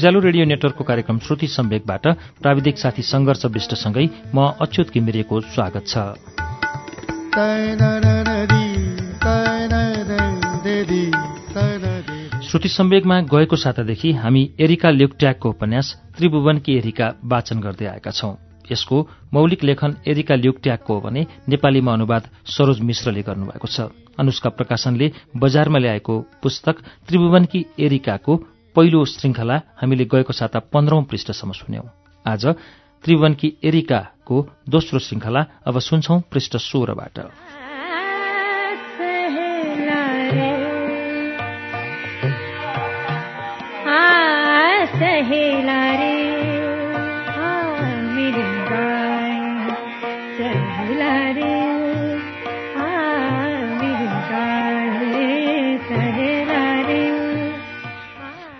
उज्यालो radio नेटवर्कको कार्यक्रम श्रुति सम्वेकबाट प्राविधिक साथी सङ्घर्ष विष्टसँगै म अच्युत किमिरेको स्वागत छ। श्रुति सम्वेकमा गएको सातादेखि हामी एरिका ल्युक्ट्याकको उपन्यास त्रिभुवनकी एरिका वाचन गर्दै आएका छौं। यसको मौलिक लेखन एरिका ल्युक्ट्याकको हो भने नेपालीमा अनुवाद सरोज मिश्रले गर्नुभएको छ। अनुष्का प्रकाशनले बजारमा ल्याएको पुस्तक त्रिभुवनकी एरिकाको पहिलो श्रृङ्खला हामीले गएको साता पन्ध्रौं पृष्ठसम्म सुन्यौं। आज त्रिभुवनकी एरिकाको दोस्रो श्रृङ्खला अब सुन्छौं पृष्ठ सोह्रबाट।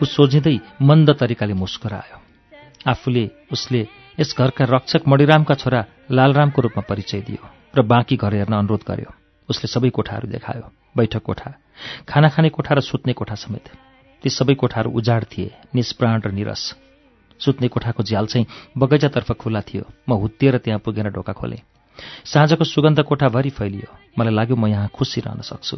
ऊ सोझिँदै मन्द तरिकाले मुस्कुरायो। आफूले उसले यस घरका रक्षक मणिरामका छोरा लालरामको रूपमा परिचय दियो र बाँकी घर हेर्न अनुरोध गर्यो। उसले सबै कोठाहरू देखायो बैठक कोठा खाना खाने कोठा र सुत्ने कोठा समेत। ती सबै कोठाहरू उजाड थिए निष्प्राण र निरस। सुत्ने कोठाको झ्याल चाहिँ बगैँचातर्फ खुल्ला थियो। म हुत्तिएर त्यहाँ पुगेर ढोका खोलेँ। साँझको सुगन्ध कोठाभरि फैलियो। मलाई लाग्यो म यहाँ खुसी रहन सक्छु।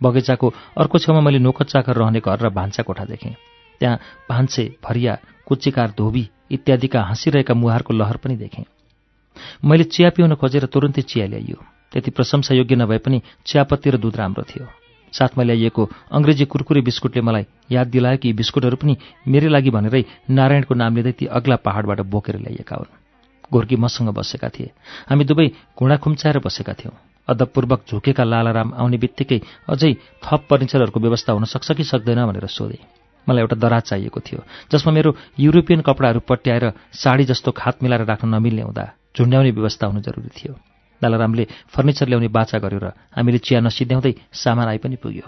बगैँचाको अर्को छेउमा मैले नोकर चाकर रहने घर र भान्सा कोठा देखेँ। त्यहाँ भान्से भरिया कुच्चिकार धोबी इत्यादिका हाँसिरहेका मुहारको लहर पनि देखेँ। मैले चिया पिउन खोजेर तुरुन्तै चिया ल्याइयो। त्यति प्रशंसायोग्य नभए पनि चियापत्ती र दुध राम्रो थियो। साथमा ल्याइएको अङ्ग्रेजी कुरकुरे बिस्कुटले मलाई याद दिलायो कि बिस्कुटहरू पनि मेरै लागि भनेरै नारायणको नाम लिँदै ती अग्ला पहाडबाट बोकेर ल्याइएका हुन्। गोर्की मसँग बसेका थिए। हामी दुवै घुँडा खुम्चाएर बसेका थियौँ। अदबपूर्वक झुकेका लालाराम आउने बित्तिकै अझै थप फर्निचरहरूको व्यवस्था हुन सक्छ कि सक्दैन भनेर सोधेँ। मलाई एउटा दराज चाहिएको थियो जसमा मेरो युरोपियन कपडाहरू पट्याएर साडी जस्तो खात मिलाएर राख्न नमिल्ने हुँदा झुन्ड्याउने व्यवस्था हुनु जरुरी थियो। लालारामले फर्निचर ल्याउने बाचा गर्यो र हामीले चिया नसिद्ध्याउँदै सामान आइ पनि पुग्यो।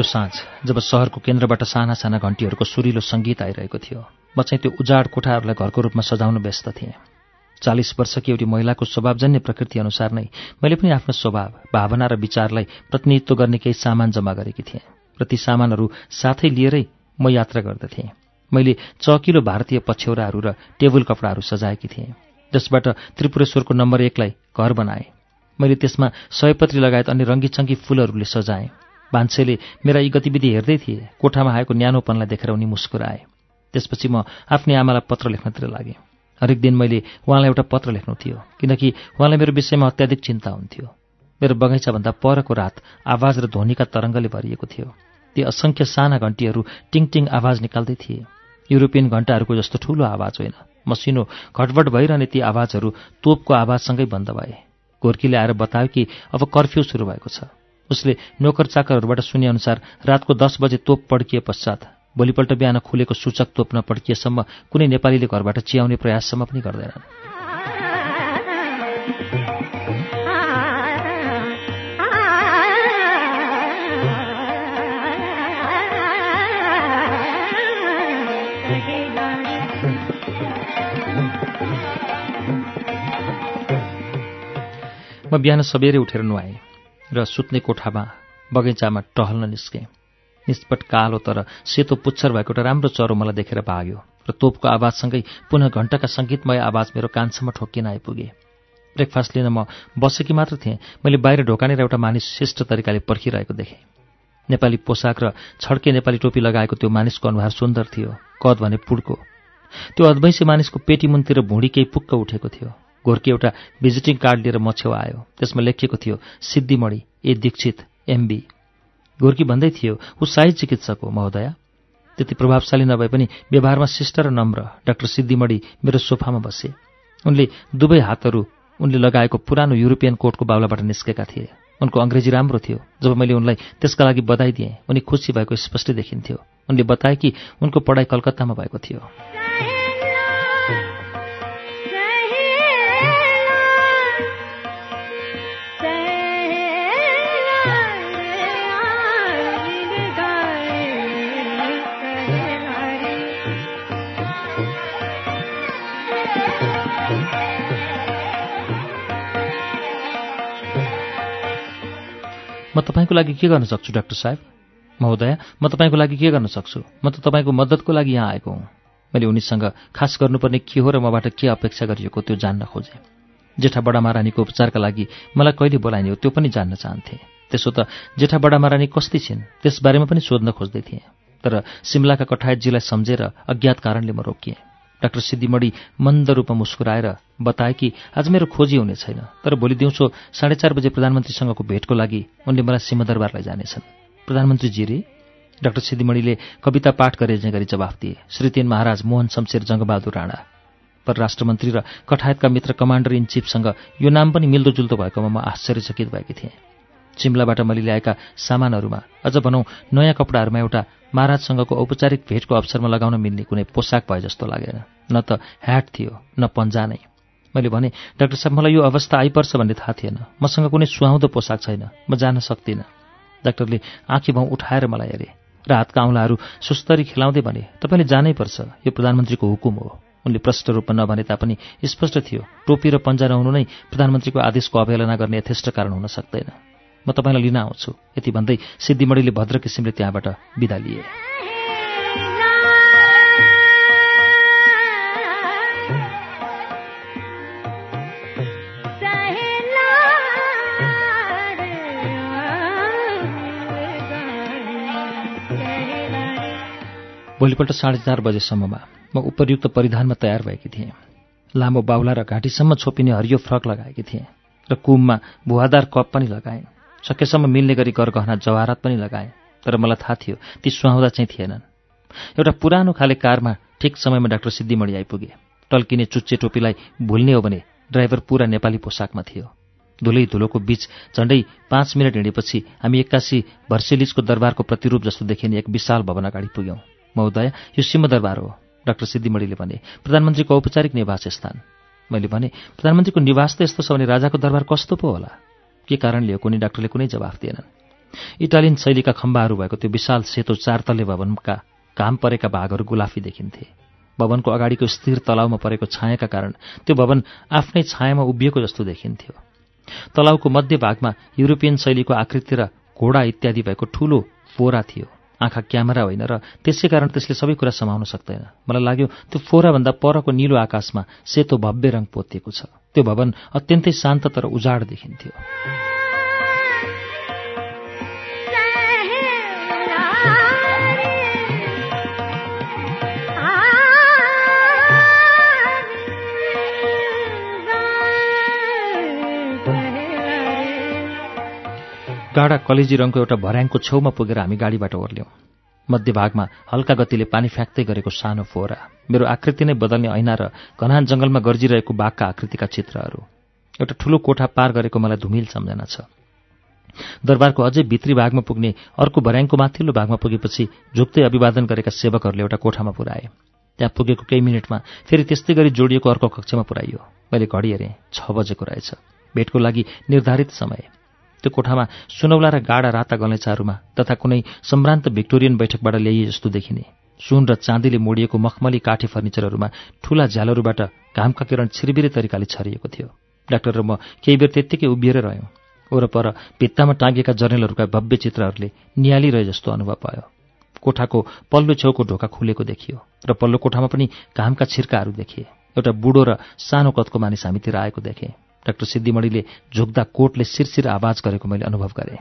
त्यो साँझ जब शहरको केन्द्रबाट साना साना घन्टीहरूको सुरिलो सङ्गीत आइरहेको थियो म चाहिँ त्यो उजाड कोठाहरूलाई घरको रूपमा सजाउन व्यस्त थिएँ। चालिस वर्षकी एउटी महिलाको स्वभावजन्य प्रकृति अनुसार नै मैले पनि आफ्नो स्वभाव भावना र विचारलाई प्रतिनिधित्व गर्ने केही सामान जम्मा गरेकी थिएँ। र ती सामानहरू साथै लिएरै म यात्रा गर्दथेँ। मैले चकिलो भारतीय पछ्यौराहरू र टेबल कपडाहरू सजाएकी थिएँ जसबाट त्रिपुरेश्वरको नम्बर एकलाई घर बनाएँ। मैले त्यसमा सयपत्री लगायत अन्य रङ्गीचङ्गी फुलहरूले सजाएँ। भान्सेले मेरा यी गतिविधि हेर्दै थिए। कोठामा आएको न्यानोपनलाई देखेर उनी मुस्कुराए। त्यसपछि म आफ्नै आमालाई पत्र लेख्नतिर लागेँ। हरेक दिन मैले उहाँलाई एउटा पत्र लेख्नु थियो किनकि उहाँलाई मेरो विषयमा अत्याधिक चिन्ता हुन्थ्यो। मेरो बगैँचाभन्दा परको रात आवाज र ध्वनिका तरङ्गले भरिएको थियो। ती असङ्ख्य साना घन्टीहरू टिङ टिङ आवाज निकाल्दै थिए। युरोपियन घन्टाहरूको जस्तो ठूलो आवाज होइन। मसिनो घटबट भइरहने ती आवाजहरू तोपको आवाजसँगै बन्द भए। गोर्कीले आएर बतायो कि अब कर्फ्यू सुरु भएको छ। उसले नोकर चाकरहरूबाट सुनेअनुसार रातको दस बजे तोप पड्किए पश्चात भोलिपल्ट बिहान खुलेको सूचक तोप नपड्किएसम्म कुनै नेपालीले घरबाट चियाउने प्रयाससम्म पनि गर्दैनन्। म बिहान सबेरै उठेर नुहाएँ। र सुत्ने कोठामा बगैँचामा टहल्न निस्केँ। निष्पट कालो तर सेतो पुच्छर भएको एउटा राम्रो चरो मलाई देखेर भाग्यो र तोपको आवाजसँगै पुनः घण्टाका सङ्गीतमय आवाज मेरो कानसम्म ठोक्किन आइपुगे। ब्रेकफास्ट लिन म बसेकी मात्र थिएँ। मैले बाहिर ढोकानेर एउटा मानिस शिष्ट तरिकाले पर्खिरहेको देखेँ। नेपाली पोसाक र छड्के नेपाली टोपी लगाएको त्यो मानिसको अनुहार सुन्दर थियो कद भने पुड्को। त्यो अद्वैंसी मानिसको पेटीमुनतिर भुँडी केही पुक्क उठेको थियो। घोर्की एउटा भिजिटिङ कार्ड लिएर म छेउ आयो। त्यसमा लेखिएको थियो सिद्धिमणि ए दीक्षित एमबी घोर्की भन्दै थियो ऊ साई चिकित्सक हो महोदया। त्यति प्रभावशाली नभए पनि व्यवहारमा शिष्ट र नम्र डाक्टर सिद्धिमणि मेरो सोफामा बसे। उनले दुवै हातहरू उनले लगाएको पुरानो युरोपियन कोटको बाउलाबाट निस्केका थिए। उनको अङ्ग्रेजी राम्रो थियो। जब मैले उनलाई त्यसका लागि बधाई दिएँ उनी खुसी भएको स्पष्टै देखिन्थ्यो। उनले बताए कि उनको पढाइ कलकत्तामा भएको थियो। म तपाईँको लागि के गर्न सक्छु डाक्टर साहेब? महोदय म तपाईँको लागि के गर्न सक्छु? म त तपाईँको मद्दतको लागि यहाँ आएको हुँ। मैले उनीसँग खास गर्नुपर्ने के हो र मबाट के अपेक्षा गरिएको त्यो जान्न खोजेँ। जेठा बडा महारानीको उपचारका लागि मलाई कहिले बोलाइने हो त्यो पनि जान्न चाहन्थे। त्यसो त जेठा बडा महारानी कस्ती छिन् त्यसबारेमा पनि सोध्न खोज्दै थिएँ। तर सिमलाका कठायतजीलाई सम्झेर अज्ञात कारणले म रोकिएँ। डाक्टर सिद्धिमणी मन्द रूपमा मुस्कुराएर बताए कि आज मेरो खोजी हुने छैन तर भोलि दिउँसो साढे चार बजे प्रधानमन्त्रीसँगको भेटको लागि उनले मलाई सिंहदरबार लैजानेछन् प्रधानमन्त्रीजी रे डाक्टर सिद्धिमणिले कविता पाठ गरे गरी जवाफ दिए। श्रीतेन महाराज मोहन शमशेर जङ्गबहादुर राणा परराष्ट्रमन्त्री र कठायतका मित्र कमान्डर इन चिफसँग यो नाम पनि मिल्दोजुल्दो भएकोमा म आश्चर्यचकित भएकी थिएँ। सिमलाबाट मैले ल्याएका सामानहरूमा। अझ भनौँ नयाँ कपडाहरूमा एउटा महाराजसँगको औपचारिक भेटको अवसरमा लगाउन मिल्ने कुनै पोसाक भए जस्तो लागेन। न त ह्याट थियो न पन्जा नै। मैले भने डाक्टर साहब मलाई यो अवस्था आइपर्छ भन्ने थाहा थिएन। मसँग कुनै सुहाउँदो पोसाक छैन। म जान सक्दिनँ। डाक्टरले आँखी भाउ उठाएर मलाई हेरे। र हातका औँलाहरू सुस्तरी खेलाउँदै भने तपाईँले जानै पर्छ यो प्रधानमन्त्रीको हुकुम हो। उनले प्रष्ट रूपमा नभने तापनि स्पष्ट थियो टोपी र पन्जा नहुनु नै प्रधानमन्त्रीको आदेशको अवहेलना गर्ने यथेष्ट कारण हुन सक्दैन। म तपाईँलाई लिन आउँछु। यति भन्दै सिद्धिमणिले भद्र किसिमले त्यहाँबाट विदा लिए। भोलिपल्ट साढे चार बजेसम्ममा म उपयुक्त परिधानमा तयार भएकी थिएँ। लामो बाहुला र घाँटीसम्म छोपिने हरियो फ्रक लगाएकी थिएँ र कुममा भुवादार कप पनि लगाएँ। सकेसम्म मिल्ने गरी गरगहना जवाहरात पनि लगाएँ तर मलाई थाहा थियो ती सुहाउँदा चाहिँ थिएनन्। एउटा पुरानो खाले कारमा ठिक समयमा डाक्टर सिद्धिमणि आइपुगे। टल्किने चुच्चे टोपीलाई भुल्ने हो भने ड्राइभर पुरा नेपाली पोसाकमा थियो। धुलै धुलोको बीच झण्डै पाँच मिनट हिँडेपछि हामी एक्कासी भर्सेलिजको दरबारको प्रतिरूप जस्तो देखिने एक विशाल भवन अगाडि पुग्यौँ। महोदय यो सिंहदरबार हो डाक्टर सिद्धिमणिले भने। प्रधानमन्त्रीको औपचारिक निवास स्थान मैले भने प्रधानमन्त्रीको निवास त यस्तो छ भने राजाको दरबार कस्तो पो होला? के कारणले हो कुनै डाक्टरले कुनै जवाफ दिएनन्। इटालियन शैलीका खम्बाहरू भएको त्यो विशाल सेतो चारतले भवनका काम परेका भागहरू गुलाफी देखिन्थे। भवनको अगाडिको स्थिर तलाउमा परेको छायाका कारण त्यो भवन आफ्नै छायामा उभिएको जस्तो देखिन्थ्यो। तलाउको मध्य भागमा युरोपियन शैलीको आकृति र घोडा इत्यादि भएको ठूलो फोरा थियो। आँखा क्यामेरा होइन र त्यसै कारण त्यसले सबै कुरा समाउन सक्दैन। मलाई लाग्यो त्यो फोराभन्दा परको निलो आकाशमा सेतो भव्य रङ पोतिएको छ। त्यो भवन अत्यन्तै शान्त तर उजाड देखिन्थ्यो। गाडा कलेजी रङको एउटा भर्याङको छेउमा पुगेर हामी गाडीबाट ओर्ल्यौँ। मध्यभागमा हल्का गतिले पानी फ्याँक्दै गरेको सानो फोहरा मेरो आकृति नै बदल्ने ऐना र घना जङ्गलमा गर्जिरहेको बाघका आकृतिका चित्रहरू। एउटा ठुलो कोठा पार गरेको मलाई धुमिल सम्झना छ। दरबारको अझै भित्री भागमा पुग्ने अर्को भर्याङको माथिल्लो भागमा पुगेपछि झुक्दै अभिवादन गरेका सेवकहरूले एउटा कोठामा पुऱ्याए। त्यहाँ पुगेको केही मिनटमा फेरि त्यस्तै गरी जोडिएको अर्को कक्षमा पुऱ्याइयो। मैले घडी हेरेँ छ बजेको रहेछ। भेटको लागि निर्धारित समय। त्यो कोठामा सुनौला र गाडा राता गलैँचाहरूमा तथा कुनै सम्भ्रान्त भिक्टोरियन बैठकबाट ल्याइए जस्तो देखिने। सुन र चाँदीले मोडिएको मखमली काठी फर्निचरहरूमा ठूला झ्यालहरूबाट घामका किरण छिरबिरे तरिकाले छरिएको थियो। डाक्टर र म केही बेर त्यत्तिकै उभिएर रह्यौँ। वरपर भित्तामा टाँगिएका जर्नेलहरूका भव्य चित्रहरूले निहालिरहे जस्तो अनुभव भयो। कोठाको पल्लो छेउको ढोका खुलेको देखियो र पल्लो कोठामा पनि घामका छिर्काहरू देखिए। एउटा बुढो र सानो कदको मानिस हामीतिर आएको देखेँ। डाक्टर सिद्धिमणिले झुक्दा कोटले शिरशिर आवाज गरेको मैले अनुभव गरेँ।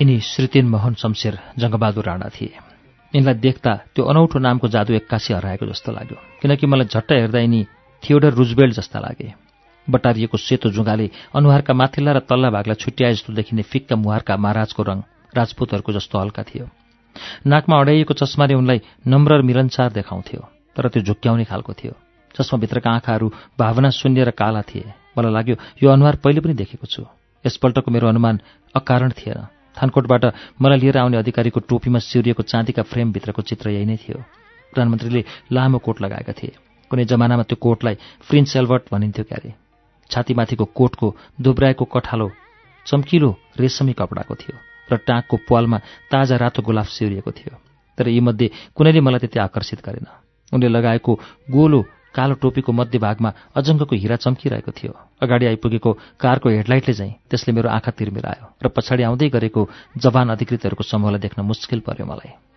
यिनी श्रीतेन मोहन शमशेर जङ्गबहादुर राणा थिए। यिनलाई देख्दा त्यो अनौठो नामको जादु एक्कासी हराएको जस्तो लाग्यो। किनकि मलाई झट्ट हेर्दा यिनी थियोडर रुजबेल्ट जस्ता लागे। बटारिएको सेतो जुगाले अनुहारका माथिल्ला र तल्ला भागलाई छुट्याए जस्तो देखिने फिक्का मुहारका महाराजको रङ राजपूतहरूको जस्तो हल्का थियो। नाकमा अड्याइएको चस्माले उनलाई नम्र र मिलनसार देखाउँथ्यो तर त्यो झुक्क्याउने खालको थियो। चस्माभित्रका आँखाहरू भावना शून्य र काला थिए। मलाई लाग्यो यो अनुहार पहिले पनि देखेको छु। यसपल्टको मेरो अनुमान अकारण थिएन। थानकोटबाट मलाई लिएर आउने अधिकारीको टोपीमा सिउरिएको चाँदीका फ्रेमभित्रको चित्र यही नै थियो। प्रधानमन्त्रीले लामो कोट लगाएका थिए। कुनै जमानामा त्यो कोटलाई प्रिन्स एल्बर्ट भनिन्थ्यो क्यारे। छातीमाथिको कोटको दुब्राएको कठालो चम्किलो रेशमी कपडाको थियो र टाँकको पालमा ताजा रातो गुलाफ सिउरिएको थियो। तर यीमध्ये कुनैले मलाई त्यति आकर्षित गरेन। उनले लगाएको गोलो कालो टोपीको मध्यभागमा अजङ्गको हिरा चम्किरहेको थियो। अगाडि आइपुगेको कारको हेडलाइटले चाहिँ त्यसले मेरो आँखा तिर्मिरायो र पछाडि आउँदै गरेको जवान अधिकृतहरूको समूहलाई देख्न मुस्किल पर्यो मलाई।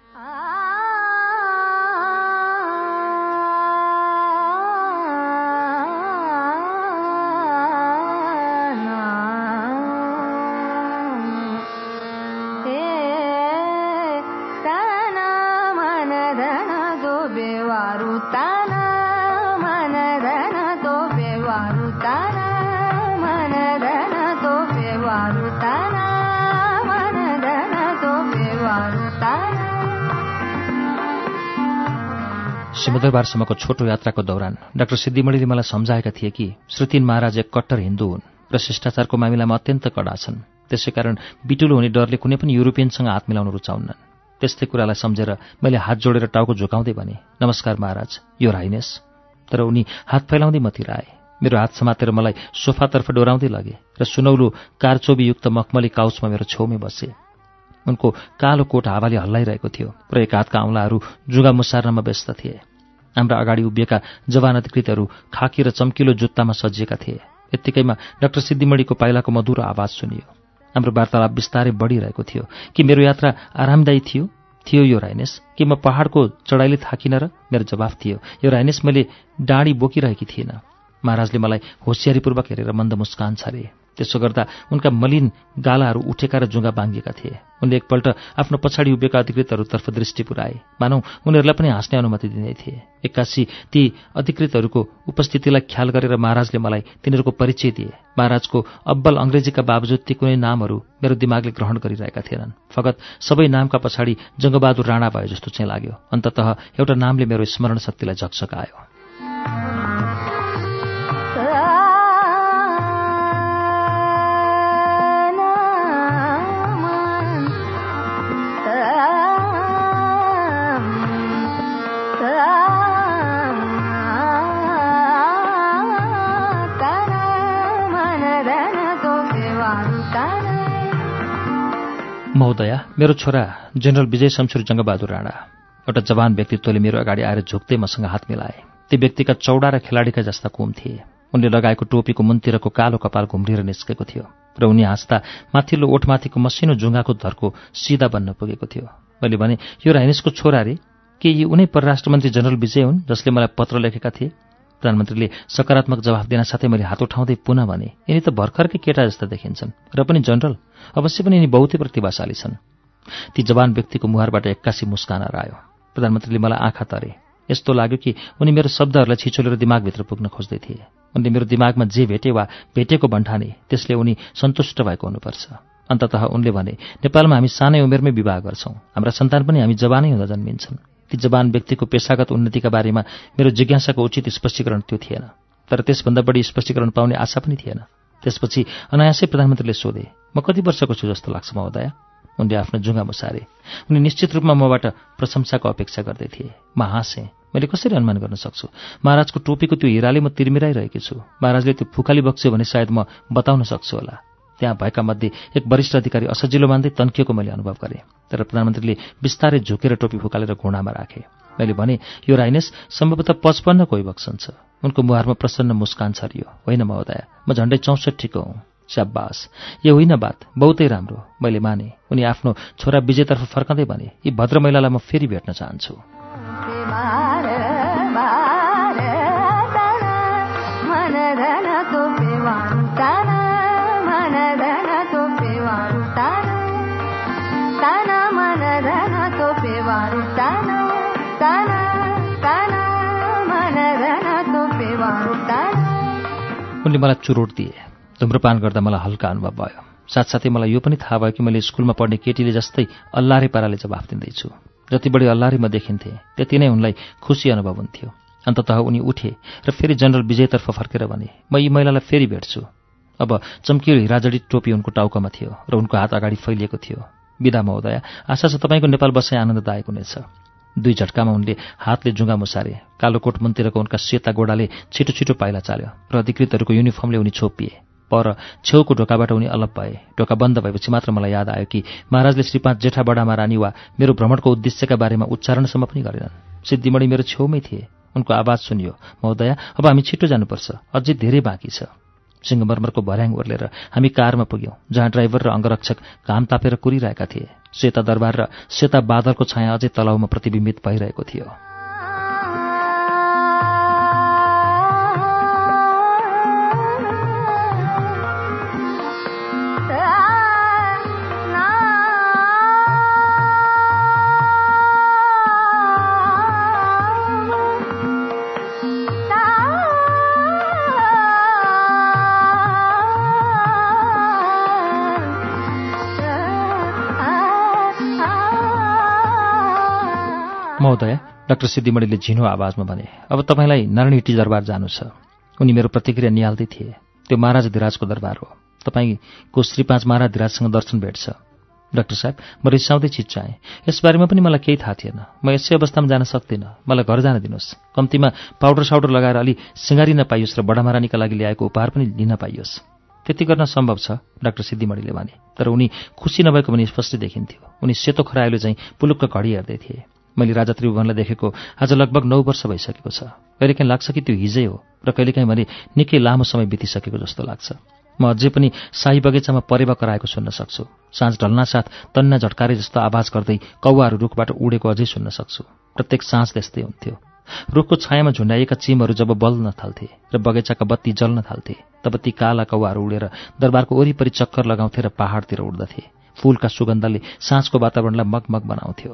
सिमदरबारसम्मको छोटो यात्राको दौरान डाक्टर सिद्धिमणिले मलाई सम्झाएका थिए कि श्रुतिन महाराज एक कट्टर हिन्दू हुन् र शिष्टाचारको मामिलामा अत्यन्त कडा छन्। त्यसै कारण बिटुलो हुने डरले कुनै पनि युरोपियनसँग हात मिलाउन रुचाउन्नन्। त्यस्तै कुरालाई सम्झेर मैले हात जोडेर टाउको झुकाउँदै भने नमस्कार महाराज यो राइनेस तर उनी हात फैलाउँदै मतिर आए। मेरो हात समातेर मलाई सोफातर्फ डोराउँदै लगे र सुनौलो कारचोबीयुक्त मखमली काउचमा मेरो छेउमै बसे। उनको कालो कोट हावाले हल्लाइरहेको थियो र एक हातका औँलाहरू जुगा मुसार्नमा व्यस्त थिए। हाम्रा अगाडि उभिएका जवान अधिकृतहरू खाकी र चम्किलो जुत्तामा सजिएका थिए। यत्तिकैमा डाक्टर सिद्धिमणिको पाइलाको मधुरो आवाज सुनियो। हाम्रो वार्तालाप बिस्तारै बढिरहेको थियो। कि मेरो यात्रा आरामदायी थियो? थियो यो राइनेस। कि म पहाडको चढाइले थाकिन र मेरो जवाफ थियो? यो राइनेस मैले डाँडी बोकिरहेकी थिइनँ। महाराजले मलाई होसियारीपूर्वक हेरेर मन्द मुस्कान छरे। त्यसो गर्दा उनका मलिन गालाहरू उठेका र जुङ्गा बाङ्गिएका थिए। उनले एकपल्ट आफ्नो पछाडि उभिएका अधिकृतहरूतर्फ दृष्टि पुऱ्याए। मानौ उनीहरूलाई पनि हाँस्ने अनुमति दिँदै थिए। एक्कासी ती अधिकृतहरूको उपस्थितिलाई ख्याल गरेर महाराजले मलाई तिनीहरूको परिचय दिए। महाराजको अब्बल अङ्ग्रेजीका बावजुद ती कुनै नामहरू मेरो दिमागले ग्रहण गरिरहेका थिएनन्। फगत सबै नामका पछाडि जङ्गबहादुर राणा भयो जस्तो चाहिँ लाग्यो। अन्तत एउटा नामले मेरो स्मरण शक्तिलाई झकझकायो मेरो छोरा जेनरल विजय शमशुर जङ्गबहादुर राणा एउटा जवान व्यक्तित्वले मेरो अगाडि आएर झुक्दै मसँग हात मिलाए। ती व्यक्तिका चौडा र खेलाडीका जस्ता कुम थिए। उनले लगाएको टोपीको मुनतिरको कालो कपाल घुम्रिएर निस्केको थियो र उनी हाँस्दा माथिल्लो ओठमाथिको मसिनो जुङ्गाको धर्को सिधा बन्न पुगेको थियो। मैले भने यो राइनिसको छोरा रे? के यी उनै परराष्ट्र मन्त्री जनरल विजय हुन् जसले मलाई पत्र लेखेका थिए? प्रधानमन्त्रीले सकारात्मक जवाफ दिन साथै मैले हात उठाउँदै पुनः भने यिनी त भर्खरकै केटा जस्ता देखिन्छन्। र पनि जनरल अवश्य पनि यिनी बहुतै प्रतिभाशाली छन्। ती जवान व्यक्तिको मुहारबाट एक्कासी मुस्कान आयो प्रधानमन्त्रीले मलाई आँखा तरे। यस्तो लाग्यो कि उनी मेरो शब्दहरूलाई छिचोलेर दिमागभित्र पुग्न खोज्दै थिए। उनले मेरो दिमागमा जे भेटे वा भेटेको भन्ठाने त्यसले उनी सन्तुष्ट भएको हुनुपर्छ। अन्ततः उनले भने नेपालमा हामी सानै उमेरमै विवाह गर्छौँ। हाम्रा सन्तान पनि हामी जवानै हुँदा जन्मिन्छन्। ती जवान व्यक्तिको पेसागत उन्नतिका बारेमा मेरो जिज्ञासाको उचित स्पष्टीकरण त्यो थिएन। तर त्यसभन्दा बढी स्पष्टीकरण पाउने आशा पनि थिएन। त्यसपछि अनायासै प्रधानमन्त्रीले सोधे म कति वर्षको छु जस्तो लाग्छ महोदय? उनले आफ्नो जुङ्गा मुसारे उनी निश्चित रूपमा मबाट प्रशंसाको अपेक्षा गर्दै थिए। म हाँसेँ मैले कसरी अनुमान गर्न सक्छु? महाराजको टोपीको त्यो हिराले म तिर्मिराइरहेकी छु। महाराजले त्यो फुकाली बक्स्यो भने सायद म बताउन सक्छु होला। त्यहाँ भएका मध्ये एक वरिष्ठ अधिकारी असजिलो मान्दै तन्किएको मैले अनुभव गरेँ। तर प्रधानमन्त्रीले बिस्तारै झुकेर टोपी फुकालेर घुँडामा राखे। मैले भने यो राइनेस सम्भवतः पचपन्न कोही बक्सन छ। उनको मुहारमा प्रसन्न मुस्कान छरियो। होइन महोदय म झन्डै चौसठीको हुँ। स्याबास यो होइन बात बहुतै राम्रो मैले माने। उनी आफ्नो छोरा विजयतर्फ फर्काँदै भने यी भद्र महिलालाई म फेरि भेट्न चाहन्छु। उनले मलाई चुरोट दिए। धुम्रपान गर्दा मलाई हल्का अनुभव भयो। साथसाथै मलाई यो पनि थाहा भयो कि मैले स्कुलमा पढ्ने केटीले जस्तै अल्लारे पाराले जवाफ दिँदैछु। जति बढी अल्लारे म देखिन्थे त्यति नै उनलाई खुसी अनुभव हुन्थ्यो। अन्ततः उनी उठे र फेरि जनरल विजयतर्फ फर्केर भने म यी महिलालाई फेरि भेट्छु। अब चम्किलो हिराजडी टोपी उनको टाउकोमा थियो र उनको हात अगाडि फैलिएको थियो। विदा महोदय आशा छ तपाईँको नेपाल बसाइ आनन्ददायक हुनेछ। दुई झट्कामा उनले हातले जुङ्गा मुसारे कालो कोट मन्तिरको उनका सेता गोडाले छिटो छिटो पाइला चाल्यो र अधिकृतहरूको युनिफर्मले उनी छोपिए। पर छेउको ढोकाबाट उनी अलप भए। ढोका बन्द भएपछि मात्र मलाई याद आयो कि महाराजले श्री पाँच जेठा बडामा रानी वा मेरो भ्रमणको उद्देश्यका बारेमा उच्चारणसम्म पनि गरेनन्। सिद्धिमणि मेरो छेउमै थिए। उनको आवाज सुनियो महोदया अब हामी छिटो जानुपर्छ। अझै धेरै बाँकी छ सिंहमर्मरको भर्याङ ओर्लेर हामी कारमा पुग्यौँ जहाँ ड्राइभर र अङ्गरक्षक घाम तापेर कुरिरहेका थिए। सेता दरबार र सेता बादलको छाया अझै तलाउमा प्रतिबिम्बित भइरहेको थियो। महोदय डाक्टर सिद्धिमणिले झिनो आवाजमा भने अब तपाईँलाई नारायणी दरबार जानु छ। उनी मेरो प्रतिक्रिया निहाल्दै थिए। त्यो महाराज धिराजको दरबार हो। तपाईँको श्री पाँच महाराज धिराजसँग दर्शन भेट्छ। डाक्टर साहेब म रिसाउँदै चिच्चाएँ यसबारेमा पनि मलाई केही थाहा थिएन। म यसै अवस्थामा जान सक्दिनँ। मलाई घर जान दिनुहोस्। कम्तीमा पाउडर साउडर लगाएर अलि सिँगारी नपाइयोस् र बडामारानीका लागि ल्याएको उपहार पनि लिन पाइयोस्। त्यति गर्न सम्भव छ डाक्टर सिद्धिमणिले भने। तर उनी खुसी नभएको पनि स्पष्ट देखिन्थ्यो। उनी सेतो खरायोले चाहिँ पुलुक्क घडी हेर्दै थिए। मैले राजा त्रिभुवनलाई देखेको आज लगभग नौ वर्ष भइसकेको छ। कहिलेकाहीँ लाग्छ कि त्यो हिजै हो र कहिलेकाहीँ भने निकै लामो समय बितिसकेको जस्तो लाग्छ। म अझै पनि साई बगैँचामा परेवा कराएको सुन्न सक्छु। साँझ ढल्नासाथ तन्ना झट्कारे जस्तो आवाज गर्दै कौवाहरू रुखबाट उडेको अझै सुन्न सक्छु। प्रत्येक साँझ त्यस्तै हुन्थ्यो। रुखको छायामा झुन्डाइएका चिमहरू जब बल्न थाल्थे र बगैँचाका बत्ती जल्न थाल्थे तब ती काला कौवाहरू उडेर दरबारको वरिपरि चक्कर लगाउँथे र पहाडतिर उड्दथे। फूलका सुगन्धले साँझको वातावरणलाई मगमग बनाउँथ्यो।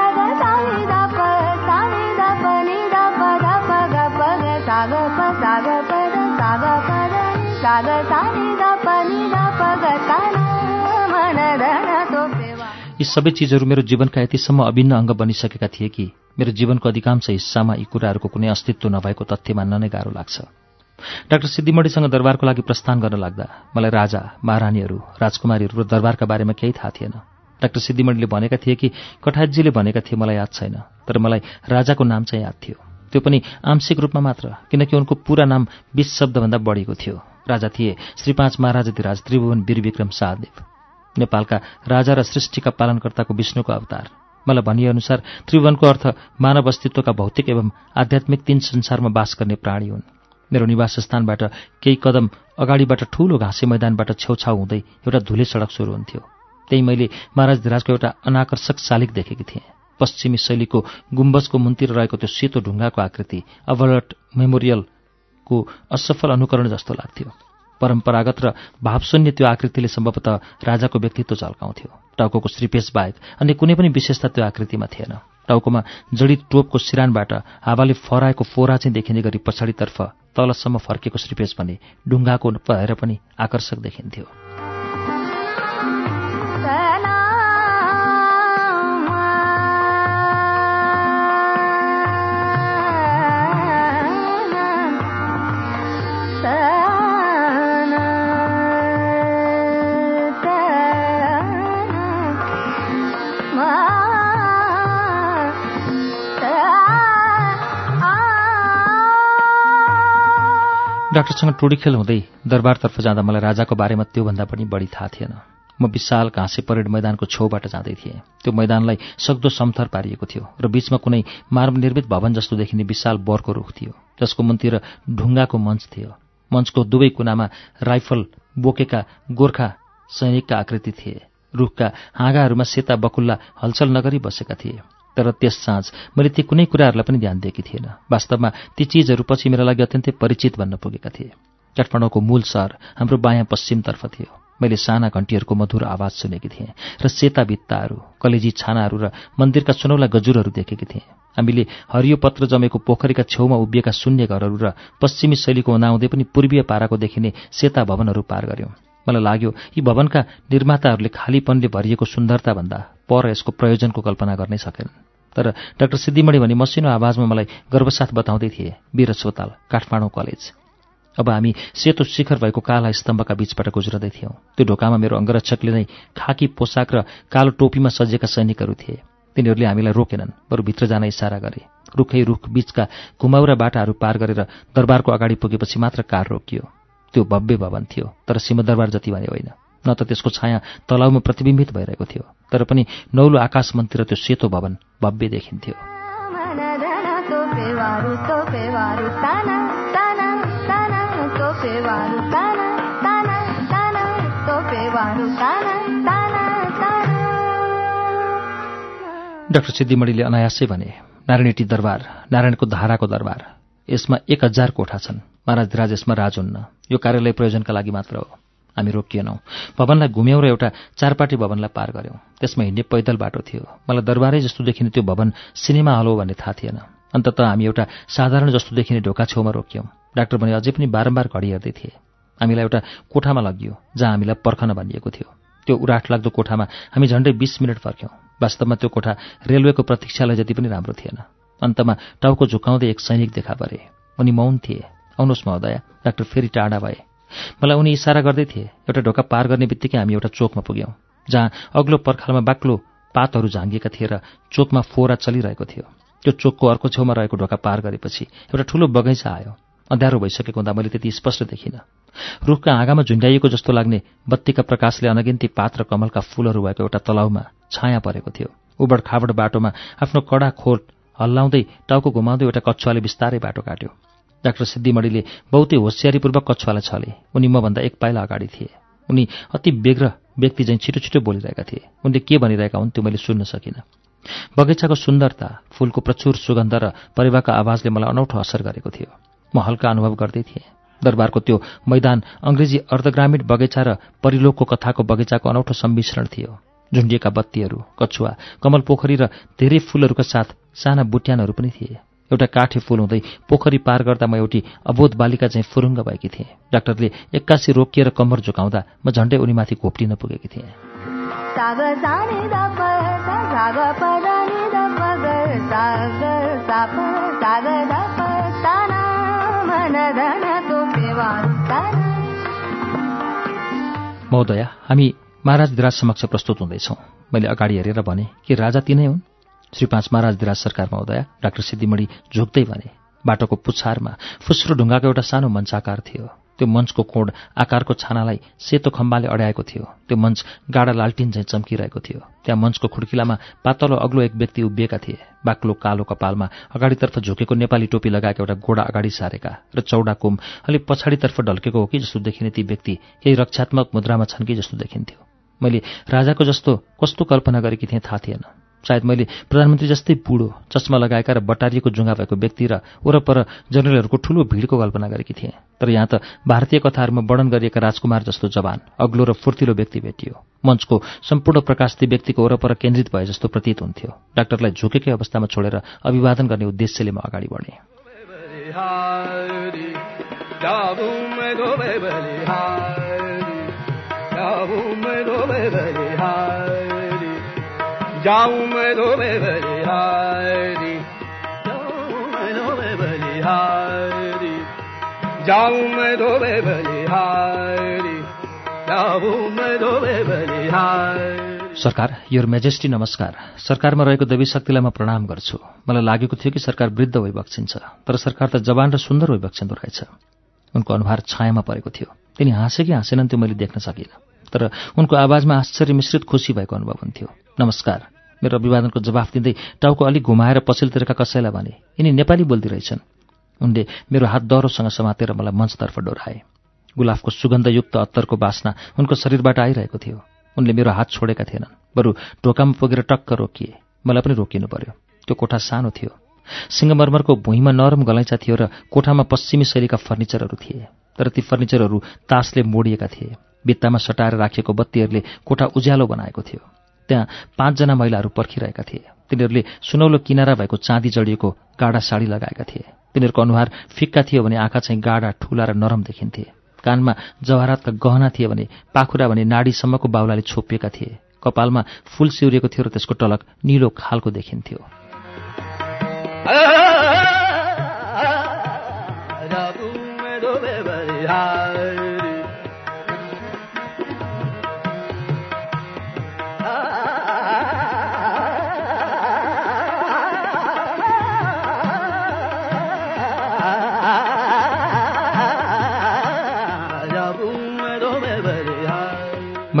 यी सबै चिजहरू मेरो जीवनका यतिसम्म अभिन्न अङ्ग बनिसकेका थिए कि मेरो जीवनको अधिकांश हिस्सामा यी कुराहरूको कुनै अस्तित्व नभएको तथ्य मान्न नै गाह्रो लाग्छ। डाक्टर सिद्धिमणिसँग दरबारको लागि प्रस्थान गर्न लाग्दा मलाई राजा महारानीहरू राजकुमारीहरू र दरबारका बारेमा केही थाहा थिएन। डाक्टर सिद्धिमणिले भनेका थिए कि कठायतजीले भनेका थिए मलाई याद छैन तर मलाई राजाको नाम चाहिँ याद थियो। त्यो पनि आंशिक रूपमा मात्र किनकि उनको पुरा नाम बिस शब्दभन्दा बढीको थियो। राजा थिए श्री पाँच महाराजाधिराज त्रिभुवन वीर विक्रम शाहदेव। नेपालका राजा र सृष्टिका पालनकर्ताको विष्णुको अवतार। मलाई भनिएअनुसार त्रिभुवनको अर्थ मानव अस्तित्वका भौतिक एवं आध्यात्मिक तीन संसारमा बास गर्ने प्राणी हुन्। मेरो निवास स्थानबाट केही कदम अगाडिबाट ठूलो घाँसे मैदानबाट छेउछाउ हुँदै एउटा धुले सडक सुरु हुन्थ्यो। त्यही मैले महाराज धिराजको एउटा अनाकर्षक शालिक देखेकी थिएँ। पश्चिमी शैलीको गुम्बजको मुन्तिर रहेको त्यो सेतो ढुङ्गाको आकृति अभलट मेमोरियलको असफल अनुकरण जस्तो लाग्थ्यो। परम्परागत र भावशून्य त्यो आकृतिले सम्भवतः राजाको व्यक्तित्व झल्काउँथ्यो। टाउको श्रीपेश बाहेक अन्य कुनै पनि विशेषता त्यो आकृतिमा थिएन। टाउकोमा जडित टोपको सिरानबाट हावाले फराएको फोरा चाहिँ देखिने गरी पछाडितर्फ तलसम्म फर्केको श्रीपेश भने ढुङ्गाको भएर पनि आकर्षक देखिन्थ्यो। डाक्टरसँग टोडी खेल हुँदै दरबारतर्फ जाँदा मलाई राजाको बारेमा त्योभन्दा पनि बढी थाहा थिएन। म विशाल घाँसे परेड मैदानको छेउबाट जाँदै थिएँ। त्यो मैदानलाई सक्दो समथर पारिएको थियो र बीचमा कुनै मार्म निर्मित भवन जस्तो देखिने विशाल बरको रुख थियो जसको मुन्तिर ढुङ्गाको मञ्च थियो। मञ्चको दुवै कुनामा राइफल बोकेका गोर्खा सैनिकका आकृति थिए। रुखका हाँगाहरूमा सेता बकुल्ला हलचल नगरी बसेका थिए। तर त्यस साँझ मैले ती कुनै कुराहरूलाई पनि ध्यान दिएकी थिएन। वास्तवमा ती चिजहरू पछि मेरा लागि अत्यन्तै परिचित भन्न पुगेका थिए। काठमाडौँको मूल सहर हाम्रो बायाँ पश्चिमतर्फ थियो। मैले साना घन्टीहरूको मधुर आवाज सुनेकी थिएँ र सेता भित्ताहरू कलेजी छानाहरू र मन्दिरका सुनौला गजुरहरू देखेकी थिएँ। हामीले हरियो पत्र जमेको पोखरीका छेउमा उभिएका शून्य घरहरू र पश्चिमी शैलीको उनाउँदै पनि पूर्वीय पाराको देखिने सेता भवनहरू पार गऱ्यौँ मलाई लाग्यो यी भवनका निर्माताहरूले खालीपनले भरिएको सुन्दरताभन्दा पर यसको प्रयोजनको कल्पना गर्नै सकेनन् तर डाक्टर सिद्धिमणि भनी मसिनो आवाजमा मलाई गर्वसाथ बताउँदै थिए वीर अस्पताल काठमाडौँ कलेज। अब हामी सेतो शिखर भएको काला स्तम्भका बीचबाट गुज्रदै थियौँ। त्यो ढोकामा मेरो अङ्गरक्षकले नै खाकी पोसाक र कालो टोपीमा सजिएका सैनिकहरू थिए। तिनीहरूले हामीलाई रोकेनन् बरु भित्र जान इसारा गरे। रुखै रुख बीचका घुमाउरा बाटाहरू पार गरेर दरबारको अगाडि पुगेपछि मात्र कार रोकियो। त्यो भव्य भवन थियो तर सिंहदरबार जति भने होइन। न त त्यसको छाया तलाउमा प्रतिबिम्बित भइरहेको थियो तर पनि नौलो आकाश मन्तिर त्यो सेतो भवन भव्य देखिन्थ्यो। डाक्टर सिद्धिमणिले अनायासै भने नारायणटी दरबार नारायणको धाराको दरबार यसमा एक हजार कोठा छन्। महाराज यसमा राज हुन्न। यो कार्यालय प्रयोजनका लागि मात्र हो। हामी रोकिएनौँ। भवनलाई घुम्यौँ र एउटा चारपाटी भवनलाई पार गऱ्यौँ त्यसमा हिँड्ने पैदल बाटो थियो। मलाई दरबारै जस्तो देखिने त्यो भवन सिनेमा हल हो भन्ने थाहा थिएन। अन्तत हामी एउटा साधारण जस्तो देखिने ढोका छेउमा रोकियौँ। डाक्टर भने अझै पनि बारम्बार घडी हेर्दै थिए। हामीलाई एउटा कोठामा लगियो जहाँ हामीलाई पर्खन भनिएको थियो। त्यो उराठ लाग्दो कोठामा हामी झन्डै बिस मिनट फर्क्यौँ वास्तवमा त्यो कोठा रेलवेको प्रतीक्षालय जति पनि राम्रो थिएन। अन्तमा टाउको झुकाउँदै एक सैनिक देखा परे। उनी मौन थिए। आउनुहोस् महोदय। डाक्टर फेरि टाढा भए। मलाई उनी इसारा गर्दै थिए एउटा ढोका पार गर्ने बित्तिकै हामी एउटा चोकमा पुग्यौँ जहाँ अग्लो पर्खालमा बाक्लो पातहरू झाँगिएका थिए र चोकमा फोरा चलिरहेको थियो। त्यो चोकको अर्को छेउमा रहेको ढोका पार गरेपछि एउटा ठुलो बगैँचा आयो। अँध्यारो भइसकेको हुँदा मैले त्यति स्पष्ट देखिनँ। रुखका आँगामा झुन्ड्याइएको जस्तो लाग्ने बत्तीका प्रकाशले अनगिन्ती पात र कमलका फूलहरू भएको एउटा तलाउमा छाया परेको थियो। उबड खाबड बाटोमा आफ्नो कडा खोट हल्लाउँदै टाउको घुमाउँदै एउटा कछुवाले बिस्तारै बाटो काट्यो। डाक्टर सिद्धिमणिले बहुतै होसियारीपूर्वक कछुवालाई छले। उनी मभन्दा एक पाइला अगाडि थिए। उनी अति बेग्र व्यक्ति चाहिँ छिटो छिटो बोलिरहेका थिए। उनले के भनिरहेका हुन् त्यो मैले सुन्न सकिनँ। बगैँचाको सुन्दरता फूलको प्रचुर सुगन्ध र परिवारका आवाजले मलाई अनौठो असर गरेको थियो। म हल्का अनुभव गर्दै थिएँ। दरबारको त्यो मैदान अङ्ग्रेजी अर्धग्रामीण बगैँचा र परिलोकको कथाको बगैँचाको अनौठो सम्मिश्रण थियो। झुन्डिएका बत्तीहरू कछुवा कमल पोखरी र धेरै फूलहरूका साथ साना बुट्यानहरू पनि थिए। एउटा काठे फुल हुँदै पोखरी पार गर्दा म एउटी अबोध बालिका चाहिँ फुरुङ्ग भएकी थिएँ। डाक्टरले एक्कासी रोकिएर कम्मर झुकाउँदा म झन्डै उनीमाथि घोप्टिन पुगेकी थिएँ। महोदय हामी महाराज विराज समक्ष प्रस्तुत हुँदैछौँ। मैले अगाडि हेरेर भने कि राजा तिनै हुन्? श्री पाँच महाराज विराज सरकार महोदय डाक्टर सिद्धिमणि झुक्दै भने बाटोको पुच्छारमा फुस्रो ढुङ्गाको एउटा सानो मञ्चाकार थियो। त्यो मञ्चको कोड आकारको छानालाई सेतो खम्बाले अड्याएको थियो। त्यो मञ्च गाडा लालटिन चाहिँ चम्किरहेको थियो। त्यहाँ मञ्चको खुड्किलामा पातलो अग्लो एक व्यक्ति उभिएका थिए। बाक्लो कालो कपालमा अगाडितर्फ झुकेको नेपाली टोपी लगाएको एउटा गोडा अगाडि सारेका र चौडा कुम अलिक पछाडितर्फ ढल्केको हो कि जस्तो देखिने ती व्यक्ति केही रक्षात्मक मुद्रामा छन् कि जस्तो देखिन्थ्यो। मैले राजाको जस्तो कस्तो कल्पना गरेकी थिएँ थाहा थिएन। सायद मैले प्रधानमन्त्री जस्तै बुढो चस्मा लगाएका र बटारिएको जुङ्गा भएको व्यक्ति र वरपर जनरलहरूको ठूलो भिडको कल्पना गरेकी थिएँ। तर यहाँ त भारतीय कथाहरूमा वर्णन गरिएका राजकुमार जस्तो जवान अग्लो र फुर्तिलो व्यक्ति भेटियो। मञ्चको सम्पूर्ण प्रकाश ती व्यक्तिको वरपर केन्द्रित भए जस्तो प्रतीत हुन्थ्यो। डाक्टरलाई झुकेकै अवस्थामा छोडेर अभिवादन गर्ने उद्देश्यले म अगाडि बढेँ। सरकार योर मेजेस्टी नमस्कार। सरकारमा रहेको देवी शक्तिलाई म प्रणाम गर्छु। मलाई लागेको थियो कि सरकार वृद्ध भइबक्सिन्छ तर सरकार त जवान र सुन्दर भइबक्सिँदो रहेछ। उनको अनुहार छायामा परेको थियो। तिनी हाँसे कि हाँसेनन् त्यो मैले देख्न सकिनँ। तर उनको आवाजमा आश्चर्य मिश्रित खुसी भएको अनुभव हुन्थ्यो। नमस्कार मेरो अभिवादनको जवाफ दिँदै टाउको अलिक घुमाएर पछिल्लोतिरका कसैलाई भने यिनी नेपाली बोल्दी रहेछन् उनले मेरो हात दह्रोसँग समातेर मलाई मञ्चतर्फ डोराए गुलाफको सुगन्धयुक्त अत्तरको बासना उनको शरीरबाट आइरहेको थियो। उनले मेरो हात छोडेका थिएनन्। बरु ढोकामा पुगेर टक्क रोकिए। मलाई पनि रोकिनु पर्यो। त्यो कोठा सानो थियो। सिङ्गमरमरको भुइँमा नरम गलैँचा थियो र कोठामा पश्चिमी शैलीका फर्निचरहरू थिए। तर ती फर्निचरहरू तासले मोडिएका थिए। भित्तामा सटाएर राखिएको बत्तीहरूले कोठा उज्यालो बनाएको थियो। त्यहाँ पाँचजना महिलाहरू पर्खिरहेका थिए। तिनीहरूले सुनौलो किनारा भएको चाँदी जडिएको गाडा साडी लगाएका थिए। तिनीहरूको अनुहार फिक्का थियो भने आँखा चाहिँ गाडा ठुला र नरम देखिन्थे। कानमा जवाहरातका गहना थिए भने पाखुरा भने नाडीसम्मको बाहुलाले छोपिएका थिए। कपालमा फूल सिउरिएको थियो र त्यसको टलक निलो खालको देखिन्थ्यो।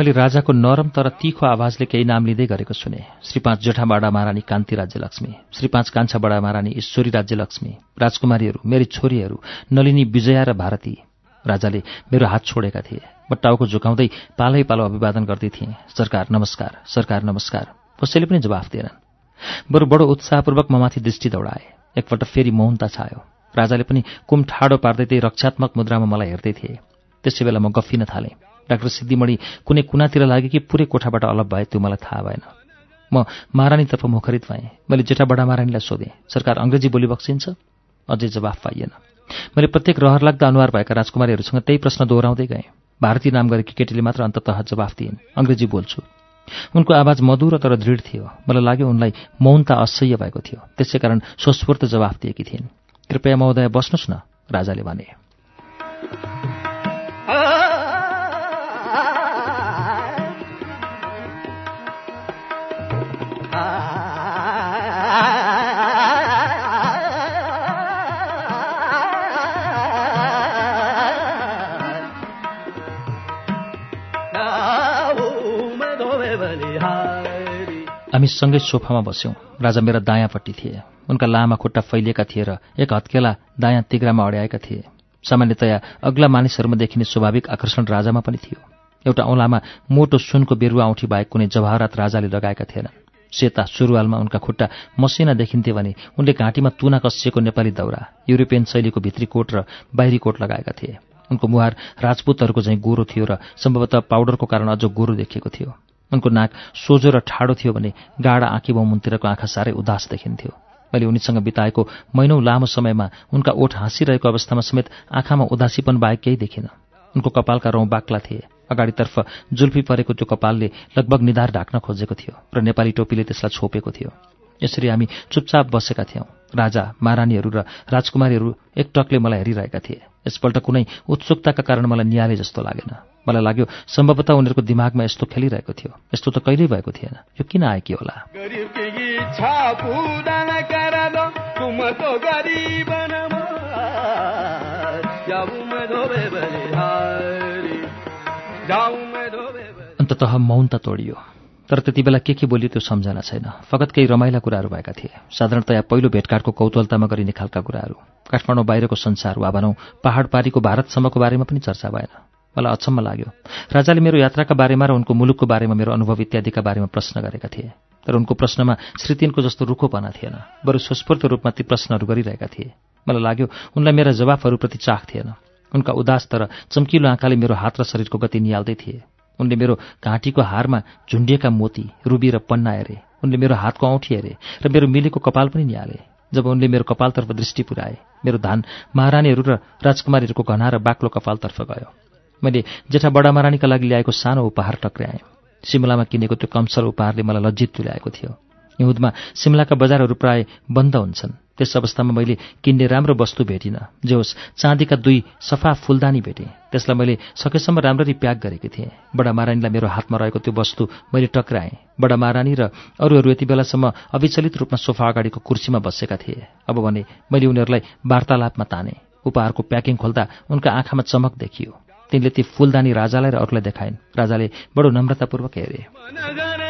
मैले राजाको नरम तर तीखो आवाजले केही नाम लिँदै गरेको सुने। श्री पाँच जेठा बडा महारानी कान्ति राज्यलक्ष्मी श्री पाँच कान्छा बडा महारानी ईश्वरी राज्यलक्ष्मी राजकुमारीहरू मेरी छोरीहरू नलिनी विजया र भारती। राजाले मेरो हात छोडेका थिए। म टाउको झुकाउँदै पालै पालो अभिवादन गर्दै थिएँ। सरकार नमस्कार सरकार नमस्कार। कसैले पनि जवाफ दिएनन्। बरु बडो उत्साहपूर्वक ममाथि दृष्टि दौडाए। एकपल्ट फेरि मौनता छायो। राजाले पनि कुम ठाडो पार्दै त्यही रक्षात्मक मुद्रामा मलाई हेर्दै थिए। त्यसै बेला म गफिन थालेँ। डाक्टर सिद्धिमणि कुनै कुनातिर लाग्यो कि पुरै कोठाबाट अलग भए त्यो मलाई थाहा भएन। म महारानीतर्फ मुखरित भएँ। मैले जेठा बडा महारानीलाई सोधेँ सरकार अङ्ग्रेजी बोली बक्सिन्छ? अझै जवाफ पाइएन। मैले प्रत्येक रहर लाग्दा अनुहार भएका राजकुमारीहरूसँग त्यही प्रश्न दोहोऱ्याउँदै गएँ। भारतीय नाम गरेकी केटीले मात्र अन्ततः जवाफ दिइन् अङ्ग्रेजी बोल्छु। उनको आवाज मधुर तर दृढ थियो। मलाई लाग्यो उनलाई मौनता असह्य भएको थियो। त्यसै कारण स्वस्फूर्त जवाफ दिएकी थिइन्। कृपया महोदय बस्नुहोस् न राजाले भने। हामी सँगै सोफामा बस्यौँ। राजा मेरा दायाँपट्टि थिए। उनका लामा खुट्टा फैलिएका थिए र एक हत्केला दायाँ तिग्रामा अड्याएका थिए। सामान्यतया अग्ला मानिसहरूमा देखिने स्वाभाविक आकर्षण राजामा पनि थियो। एउटा औँलामा मोटो सुनको बेरुवा औँठी बाहेक कुनै जवाहरात राजाले लगाएका थिएनन् सेता सुरुवालमा उनका खुट्टा मसिना देखिन्थे भने उनले घाँटीमा तुना कसिएको नेपाली दौरा युरोपियन शैलीको भित्री कोट र बाहिरी कोट लगाएका थिए। उनको मुहार राजपूतहरूको झैँ गोरो थियो र सम्भवतः पाउडरको कारण अझ गोरो देखिएको थियो। उनको नाक सोझो र ठाडो थियो भने गाडा आँखी बहुमुनतिरको आँखा साह्रै उदास देखिन्थ्यो। मैले उनीसँग बिताएको महिनौँ लामो समयमा उनका ओठ हाँसिरहेको अवस्थामा समेत आँखामा उदासीपन बाहेक केही देखिन। उनको कपालका रौँ बाक्ला थिए। अगाडितर्फ जुल्फी परेको त्यो कपालले लगभग निधार ढाक्न खोजेको थियो र नेपाली टोपीले त्यसलाई छोपेको थियो। यसरी हामी चुपचाप बसेका थियौँ। राजा महारानीहरू र राजकुमारीहरू एकटकले मलाई हेरिरहेका थिए। यसपल्ट कुनै उत्सुकताका कारण मलाई निहाले जस्तो लागेन। मलाई लाग्यो सम्भवतः उनीहरूको दिमागमा यस्तो खेलिरहेको थियो। यस्तो त कहिल्यै भएको थिएन। यो किन आएकी होला? अन्ततः मौन त तोडियो। तर त्यति बेला के के बोलियो त्यो सम्झना छैन। फगत केही रमाइला कुराहरू भएका थिए। साधारणतया पहिलो भेटघाटको कौतूहलतामा गरिने खालका कुराहरू। काठमाडौँ बाहिरको संसार वा भनौँ पहाड पारीको भारतसम्मको बारेमा पनि चर्चा भएन। मलाई अचम्म लाग्यो। राजाले मेरो यात्राका बारेमा र उनको मुलुकको बारेमा मेरो अनुभव इत्यादिका बारेमा प्रश्न गरेका थिए। तर उनको प्रश्नमा श्रीतिनको जस्तो रुखोपना थिएन। बरु स्वस्फूर्त रूपमा ती प्रश्नहरू गरिरहेका थिए। मलाई लाग्यो उनलाई मेरा जवाफहरूप्रति चाख थिएन। उनका उदास तर चम्किलो आँखाले मेरो हात र शरीरको गति निहाल्दै थिए। उनले मेरो घाँटीको हारमा झुन्डिएका मोती रुबी र पन्ना हेरे। उनले मेरो हातको औँठी हेरे र मेरो मिलेको कपाल पनि निहाले। जब उनले मेरो कपालतर्फ दृष्टि पुऱ्याए मेरो धान महारानीहरू र राजकुमारीहरूको घना र बाक्लो कपालतर्फ गयो। मैले जेठा बडा महारानीका लागि ल्याएको सानो उपहार टक्राएँ सिमलामा किनेको त्यो कमसल उपहारले मलाई लज्जित तुल्याएको थियो। हिउँदमा सिमलाका बजारहरू प्राय बन्द हुन्छन्। त्यस अवस्थामा मैले किन्ने राम्रो वस्तु भेटिनँ। जे होस् चाँदीका दुई सफा फुलदानी भेटेँ। त्यसलाई मैले सकेसम्म राम्ररी प्याक गरेकी थिएँ। बडा महारानीलाई मेरो हातमा रहेको त्यो वस्तु मैले टक्राएँ। बडा महारानी र अरूहरू यति बेलासम्म अविचलित रूपमा सोफा अगाडिको कुर्सीमा बसेका थिए। अब भने मैले उनीहरूलाई वार्तालापमा ताने। उपहारको प्याकिङ खोल्दा उनका आँखामा चमक देखियो। तिनले ती फुलदानी राजालाई र अरूलाई देखाइन्। राजाले बडो नम्रतापूर्वक हेरे।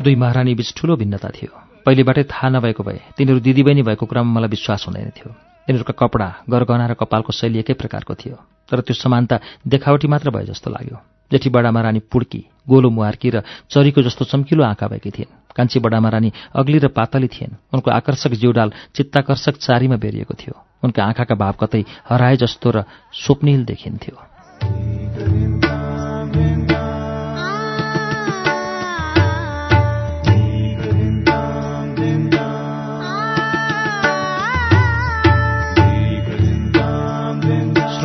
दुई महारानी बीच ठूलो भिन्नता थियो। पहिलेबाटै थाहा नभएको भए तिनीहरू दिदीबहिनी भएको कुरामा मलाई विश्वास हुँदैन थियो। तिनीहरूका कपडा गरगहना र कपालको शैली एकै प्रकारको थियो तर त्यो समानता देखावटी मात्र भए जस्तो लाग्यो। जेठी बडामा रानी पुड्की गोलो मुहार्की र चरीको जस्तो चम्किलो आँखा भएकी थिइन्। कान्छी बडामा रानी अग्ली र पातली थिइन्। उनको आकर्षक जिउडाल चित्ताकर्षक चारीमा बेरिएको थियो। उनका आँखाका भाव कतै हराए जस्तो र स्वप्निल देखिन्थ्यो।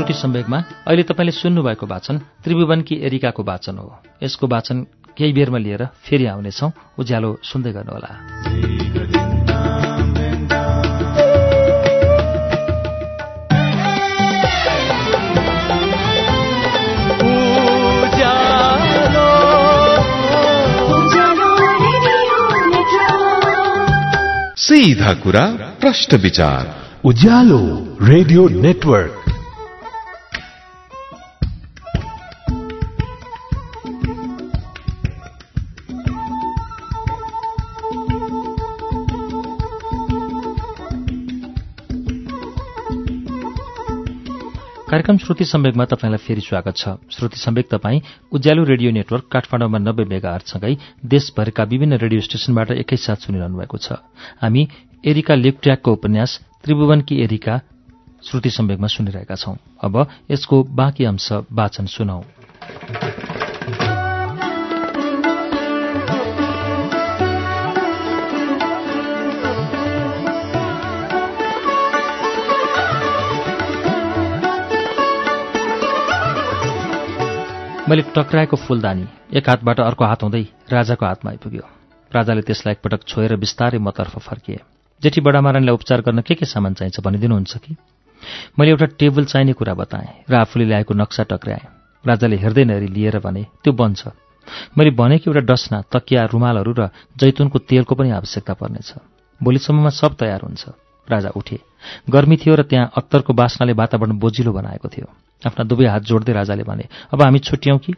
सम्वेकमा अहिले तपाईँले सुन्नुभएको वाचन त्रिभुवनकी एरिकाको वाचन हो। यसको वाचन केही बेरमा लिएर फेरि आउनेछौँ। उज्यालो सुन्दै गर्नुहोला। सीधा कुरा प्रश्न विचार उज्यालो रेडियो नेटवर्क कार्यक्रम श्रुति सम्वेकमा तपाईँलाई फेरि स्वागत छ। श्रुति सम्वेक तपाईँ उज्यालो रेडियो नेटवर्क काठमाडौँमा नब्बे मेगा आर्टसँगै देशभरिका विभिन्न रेडियो स्टेशनबाट एकैसाथ सुनिरहनु भएको छ। हामी एरिका लेप्ट्याकको उपन्यास त्रिभुवनकी एरिका श्रुति सम्वेकमा सुनिरहेका छौं। अब यसको बाँकी अंश वाचन सुनौ। मैले टक्राएको फूलदानी एक हातबाट अर्को हात हुँदै राजाको हातमा आइपुग्यो। राजाले त्यसलाई एकपटक छोएर बिस्तारै मतर्फ फर्किए। जेठी बडामारानीलाई उपचार गर्न के के सामान चाहिन्छ भनिदिनुहुन्छ कि? मैले एउटा टेबल चाहिने कुरा बताएँ र आफूले ल्याएको नक्सा टक्राएँ। राजाले हेर्दै नहेरी लिएर भने त्यो बन्छ। मैले भने कि एउटा डस्ना तकिया रुमालहरू र जैतुनको तेलको पनि आवश्यकता पर्नेछ। भोलिसम्ममा सब तयार हुन्छ। राजा उठे। गर्मी थियो र त्यहाँ अत्तरको बास्नाले वातावरण बोजिलो बनाएको थियो। आफ्ना दुवै हात जोड्दै राजाले भने अब हामी छुट्यौँ कि?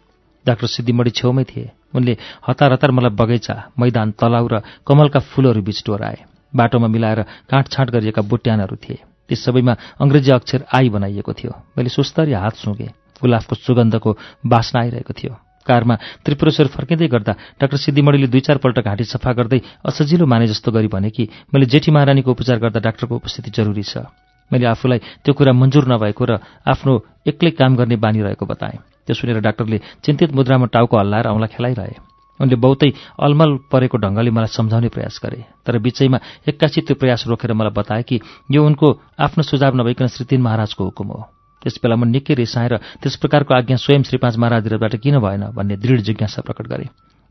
डाक्टर सिद्धिमढी छेउमै थिए। उनले हतार हतार मलाई बगैँचा मैदान तलाउ र कमलका फूलहरू बिच डोराए। बाटोमा मिलाएर काँटछाँट गरिएका बुट्यानहरू थिए। ती सबैमा अङ्ग्रेजी अक्षर आई बनाइएको थियो। मैले सुस्तरी हात सुँगे गुलाफको सुगन्धको बास्ना आइरहेको थियो। कारमा त्रिपुरेश्वर फर्किँदै गर्दा डाक्टर सिद्धिमणीले दुई चारपल्ट घाँटी सफा गर्दै असजिलो माने जस्तो गरी भने कि मैले जेठी महारानीको उपचार गर्दा डाक्टरको उपस्थिति जरुरी छ। मैले आफूलाई त्यो कुरा मन्जुर नभएको र आफ्नो एक्लै काम गर्ने बानी रहेको बताएँ। त्यो सुनेर डाक्टरले चिन्तित मुद्रामा टाउको हल्लाएर औँला खेलाइरहे। उनले बहुतै अलमल परेको ढङ्गले मलाई सम्झाउने प्रयास गरे। तर बिचैमा एक्कासी त्यो प्रयास रोकेर मलाई बताए कि यो उनको आफ्नो सुझाव नभइकन श्री तीन महाराजको हुकुम हो। त्यस बेला म निकै रिसाएर त्यस प्रकारको आज्ञा स्वयं श्री पाँच महाराजबाट किन भएन भन्ने दृढ जिज्ञासा प्रकट गरे।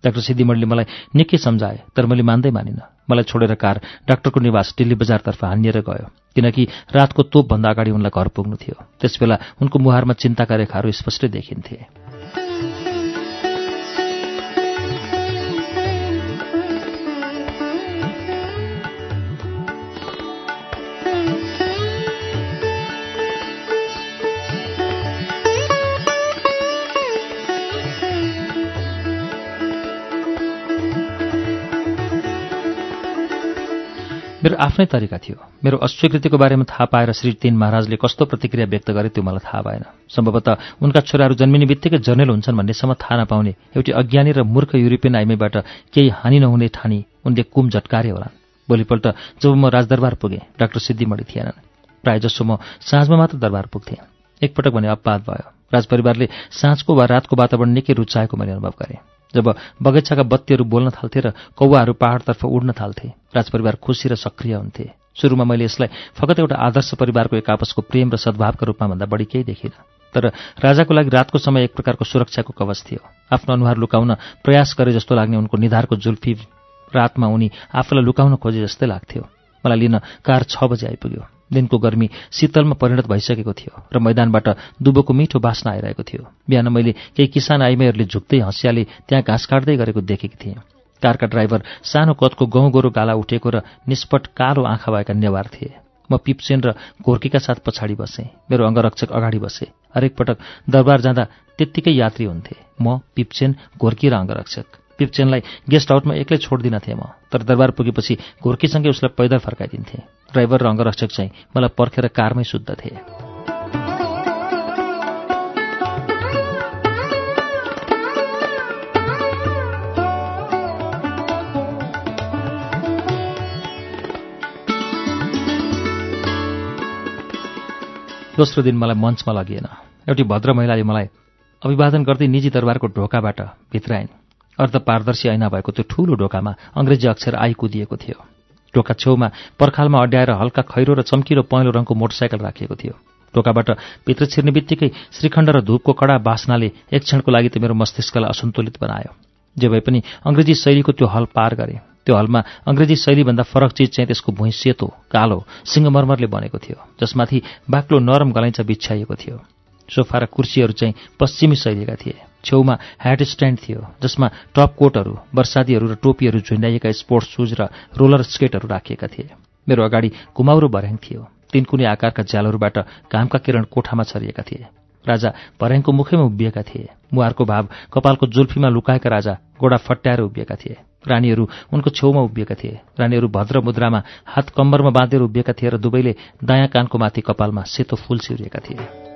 डाक्टर सिद्धिमणीले मलाई निकै सम्झाए तर मैले मान्दै मानिनँ। मलाई छोडेर कार डाक्टरको निवास दिल्ली बजारतर्फ हानिएर गयो किनकि रातको तोपभन्दा अगाडि उनलाई घर पुग्नु थियो। त्यसबेला उनको मुहारमा चिन्ताका रेखाहरू स्पष्टै देखिन्थे। मेरो आफ्नै तरिका थियो। मेरो अस्वीकृतिको बारेमा थाहा पाएर श्री तीन महाराजले कस्तो प्रतिक्रिया व्यक्त गरे त्यो मलाई थाहा भएन। सम्भवतः उनका छोराहरू जन्मिने बित्तिकै जर्नेल हुन्छन् भन्नेसम्म थाहा नपाउने एउटी अज्ञानी र मूर्ख युरोपियन आइमीबाट केही हानि नहुने ठानी उनले कुम झट्कारे होलान्। भोलिपल्ट जब म राजदरबार पुगेँ डाक्टर सिद्धिमणि थिएनन्। प्रायःजसो म साँझमा मात्र दरबार पुग्थेँ। एकपटक भने अपवाद भयो। राजपरिवारले साँझको वा रातको वातावरण निकै रुचाएको मैले अनुभव गरेँ। जब बगैँचाका बत्तीहरू बोल्न थाल्थे र कौवाहरू पहाडतर्फ उड्न थाल्थे राजपरिवार खुसी र सक्रिय हुन्थे। सुरुमा मैले यसलाई फकत एउटा आदर्श परिवारको एक आपसको प्रेम र सद्भावका रूपमा भन्दा बढी केही देखिनँ। तर राजाको लागि रातको समय एक प्रकारको सुरक्षाको कवच थियो। आफ्नो अनुहार लुकाउन प्रयास गरे जस्तो लाग्ने उनको निधारको जुल्फी रातमा उनी आफूलाई लुकाउन खोजे जस्तै लाग्थ्यो। मलाई लिन कार छ बजे आइपुग्यो। दिनको गर्मी शीतलमा परिणत भइसकेको थियो र मैदानबाट दुबोको मिठो बास्न आइरहेको थियो। बिहान मैले केही किसान आइमाईहरूले झुक्दै हँसियाले त्यहाँ घाँस काट्दै गरेको देखेकी थिएँ। कारका ड्राइभर सानो कदको गहुँ गोरु गाला उठेको र निष्पट कालो आँखा भएका नेवार थिए। म पिप्सेन र घोर्कीका साथ पछाडि बसेँ। मेरो अङ्गरक्षक अगाडि बसे। हरेक पटक दरबार जाँदा त्यत्तिकै यात्री हुन्थे। म पिप्सेन घोर्की र अङ्गरक्षक। पिप्चेनलाई गेस्ट हाउसमा एक्लै छोडिदिन म तर दरबार पुगेपछि घोर्कीसँगै उसलाई पैदल फर्काइदिन्थे। ड्राइभर र अङ्गरक्षक चाहिँ मलाई पर्खेर कारमै शुद्ध थिए दोस्रो दिन मलाई मञ्चमा लगिएन। एउटी भद्र महिलाले मलाई अभिवादन गर्दै निजी दरबारको ढोकाबाट भित्राइन्। अर्धपारदर्शी ऐना भएको त्यो ठूलो ढोकामा अङ्ग्रेजी अक्षर आई कुदिएको थियो। ढोका छेउमा पर्खालमा अड्याएर हल्का खैरो र चम्किलो पहेँलो रङको मोटरसाइकल राखिएको थियो। ढोकाबाट भित्र छिर्ने बित्तिकै श्रीखण्ड र धूपको कडा बास्नाले एक क्षणको लागि त मेरो मस्तिष्कलाई असन्तुलित बनायो। जे भए पनि अङ्ग्रेजी शैलीको त्यो हल पार गरे। त्यो हलमा अङ्ग्रेजी शैलीभन्दा फरक चिज चाहिँ त्यसको भुइँ सेतो कालो सिङ्गमरमरले बनेको थियो जसमाथि बाक्लो नरम गलैँचा बिछ्याइएको थियो। सोफा र कुर्सीहरू चाहिँ पश्चिमी शैलीका थिए। छेउमा ह्याट स्ट्यान्ड थियो जसमा टप कोटहरू वर्षादीहरू र टोपीहरू झुन्डाइएका स्पोर्ट्स सुज र रोलर स्केटहरू राखिएका थिए। मेरो अगाडि कुमाउरो भर्याङ थियो। तीन कुनै आकारका झ्यालहरूबाट घामका किरण कोठामा छरिएका थिए। राजा भर्याङको मुखैमा उभिएका थिए। मुहारको भाव कपालको जुल्फीमा लुकाएका राजा गोडा फट्याएर उभिएका थिए। रानीहरू उनको छेउमा उभिएका थिए। रानीहरू भद्र मुद्रामा हात कम्बरमा बाँधेर उभिएका थिए र दुवैले दायाँ कानको माथि कपालमा सेतो फूल सिउरिएका थिए।